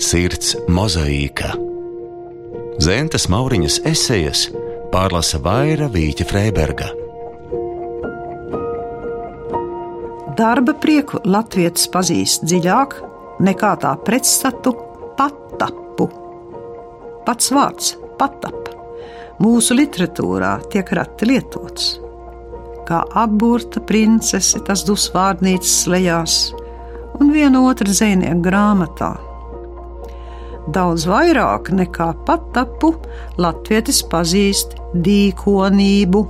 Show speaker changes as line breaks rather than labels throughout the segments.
Sirds mozaīka. Zentas Mauriņas esejas pārlasa Vaira Vīķa Freiberga.
Darba prieku latvietis pazīst dziļāk nekā tā pretstatu patapu. Pats vārds patap mūsu literatūrā tiek reti lietots. Kā apburta princese, tas dus vārnīcas lejās un viena otra zvejnieka grāmatā daudz vairāk nekā patapu, latvietis pazīst dīkonību,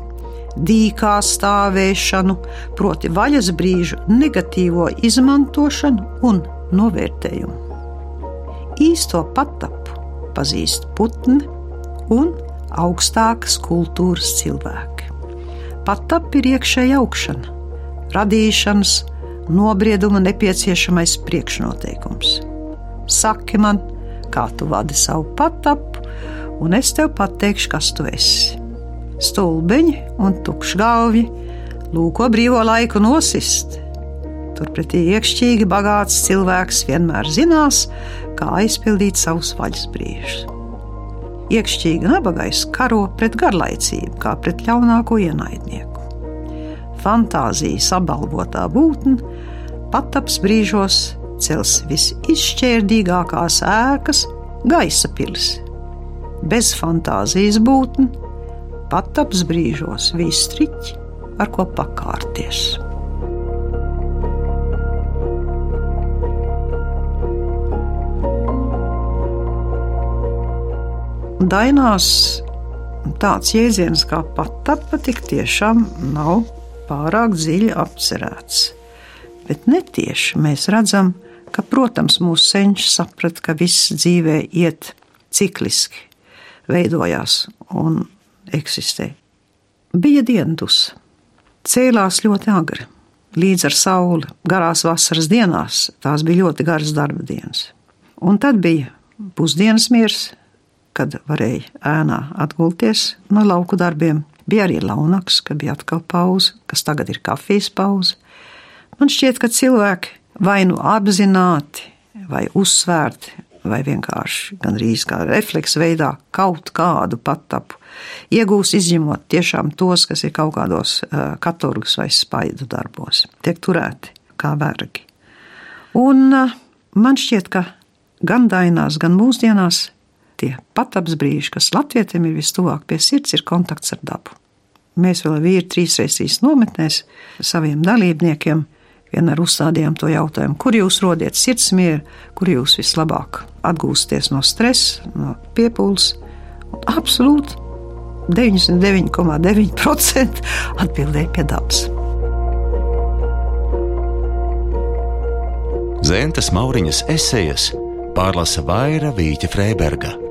dīkā stāvēšanu, proti vaļas brīžu negatīvo izmantošanu un novērtējumu. Īsto patapu pazīst putni un augstākas kultūras cilvēki. Patap ir iekšēja augšana, radīšanas, nobrieduma nepieciešamais priekšnoteikums. Saki man, kā tu vadi savu patapu, un es tev pateikšu, kas tu esi. Stulbeņi un tukšgalvi lūko brīvo laiku nosist. Turpretī iekšķīgi bagāts cilvēks vienmēr zinās, kā aizpildīt savus vaļas brīžus. Iekšķīgi nabagais karo pret garlaicību, kā pret ļaunāko ienaidnieku. Fantāzijas apbalvotā būtne pataps brīžos cels visizšķērdīgākās ēkas, gaisa pilis. Bez fantāzijas būtne, pataps brīžos vistriķi, ar ko pakārties. Dainās tāds jēdziens kā patapa tik tiešām nav pārāk dziļi apcerēts. Bet netieši mēs redzam, ka ka, protams, mūsu senči saprata, ka viss dzīvē iet cikliski, veidojās un eksistē. Bija dienas, cēlās ļoti agri, līdz ar sauli, garās vasaras dienās, tās bija ļoti garas darba dienas. Un tad bija pusdienas miers, kad varēja ēnā atgulties no lauku darbiem. Bija arī launaks, kad bija atkal pauze, kas tagad ir kafijas pauze. Man šķiet, ka cilvēki vai nu apzināti, vai uzsvērti, vai vienkārši gandrīz kā refleksa veidā kaut kādu patapu iegūs, izņemot tiešām tos, kas ir kaut kādos uh, katorgas vai spaidu darbos, tiek turēti kā vergi. Un uh, man šķiet, ka gan dainās, gan mūsdienās tie pataps brīži, kas latvietiem ir vistuvāk pie sirds, ir kontakts ar dabu. Mēs vēl vīri trīs reizes nometnēs saviem dalībniekiem vienmēr uzstādījām to jautājumu, kur jūs rodiet sirdsmieru, kur jūs vislabāk atgūsties no stresa, no piepūles. Absolūti 99,9% atbildēja pie dabas.
Zentas Mauriņas esejas pārlasa Vaira Vīķa Freiberga.